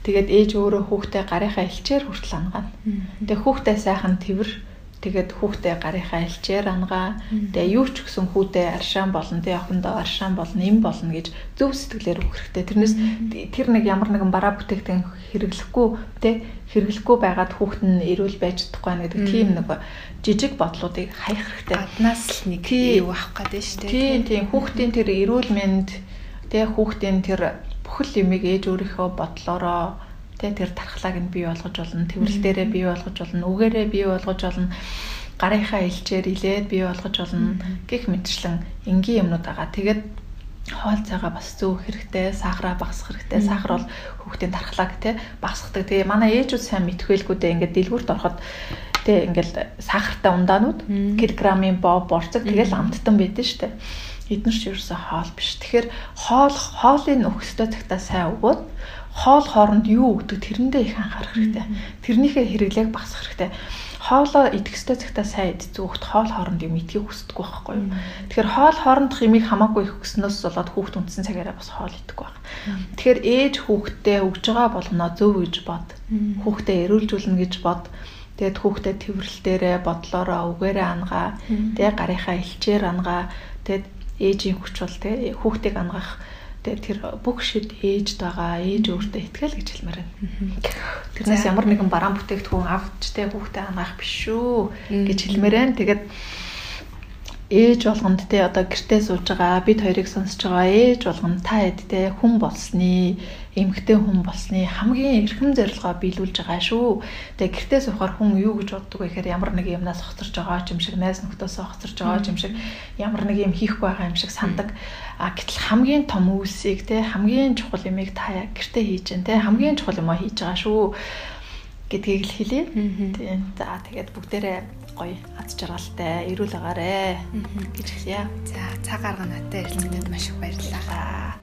Тэгээд ээж өөрөө хүүхдээ гарынхаа элчээр хүртэл ангаана. Тэгээд хүүхдээ сайхан тэрвэр тэгээд хүүхдээ гарынхаа элчээр ангаа. Тэгээд юу ч гэсэн хүүхдээ аршаан болно, тэг охиндоо аршаан болно, им болно гэж зөв сэтгэлээр өгөх хэрэгтэй. Тэрнээс тэр нэг ямар нэгэн бараа бүтээгдэхүүн хэрэглэхгүй тэг хэрэглэхгүй байгаад хүүхэд нь эрүүл байж чадахгүй гэдэг тийм нэг жижиг бодлуудыг хаях хэрэгтэй. Гаднаас л нэг юу авах гэдэг шүү дээ. Тийм тийм хүүхдийн тэр эрүүл мэнд тэг хүүхдийн тэр бүхэл юмыг ээж өөрийнхөө бодлороо тэ тэр тархлааг нь бий болгож болно, тэрвэрлэл дээрээ бий болгож болно, үгээрээ бий болгож болно, гарынхаа илчээр илээд бий болгож болно гэх мэтчлэн энгийн юмнууд байгаа. Тэгээд хоол цайгаа бас зөөх хэрэгтэй, сахараа багасгах хэрэгтэй. Сахар бол хүүхдийн тархлааг те багасгадаг. Тэгээ манай ээжүүд сайн мэдхвэлгүүдээ ингээд дэлгүүрт ороход те ингээд сахартай ундаанууд килограммын боо борцог тэгэл амттан байдэн штэ эднэр ч ерөөсөө хоол биш. Тэгэхээр хоол хоолын өгсдөө цагтаа сайн өгөөд хоол хооронд юу өгдөг тэрэндээ их анхаарах хэрэгтэй. Тэрнийхээ хэрэглээг багасгах хэрэгтэй. Хоолоо идэхсдөө цагтаа сайн идэх зүгт хоол хооронд юм идэхийг хүсдэггүй байхгүй юу. Тэгэхээр хоол хоорондох имийг хамаагүй их өгснөөс болоод хүүхд үндсэн цагаараа бас хоол идэхгүй байна. Тэгэхээр ээж хүүхдэд өгж байгаа болгоноо зөв гэж бод. Хүүхдэд эрүүлжүүлнэ гэж бод. Тэгээд хүүхдэд тэрвэрлэл дээрээ бодлороо үгээрээ ангаа. Тэгээд гарынхаа элчээр ангаа. Тэгээд ээжийн хүч бол те хүүхдийг ангах тэгээ тэр бүх шид ээжд байгаа ээж өөртөө ихтгэл гэж хэлмээр байна. Тэрнээс ямар нэгэн бараан бүтээгдэхүүн авч те хүүхдээ ангах биш шүү гэж хэлмээр байна. Тэгээд ээж болгонд те одоо гэртээ сууж байгаа бид хоёрыг сонсож байгаа ээж болгонд та хэд те хүн болсны эмгтэй хүн болсны хамгийн эрхэм зорилгоо биелүүлж байгаа шүү. Тэгээ гэртээ суухаар хүн юу гэж боддог вэ гэхээр ямар нэг юмнаас хоцорж байгаа ч юм шиг найз нөхдөсөө хоцорж байгаа ч юм шиг ямар нэг юм хийхгүй байгаа юм шиг сандаг. А гэтэл хамгийн том үйлсийг те хамгийн чухал юмыг та гэртээ хийж जैन те хамгийн чухал юмаа хийж байгаа шүү гэдгийг л хэлье. Тийм. За тэгээд бүгдээрээ гоё аз жаргалтай эрүүл агаарэ гэж хэлье. За цаг гаргана. Та ярилцлагад маш их баярлалаа.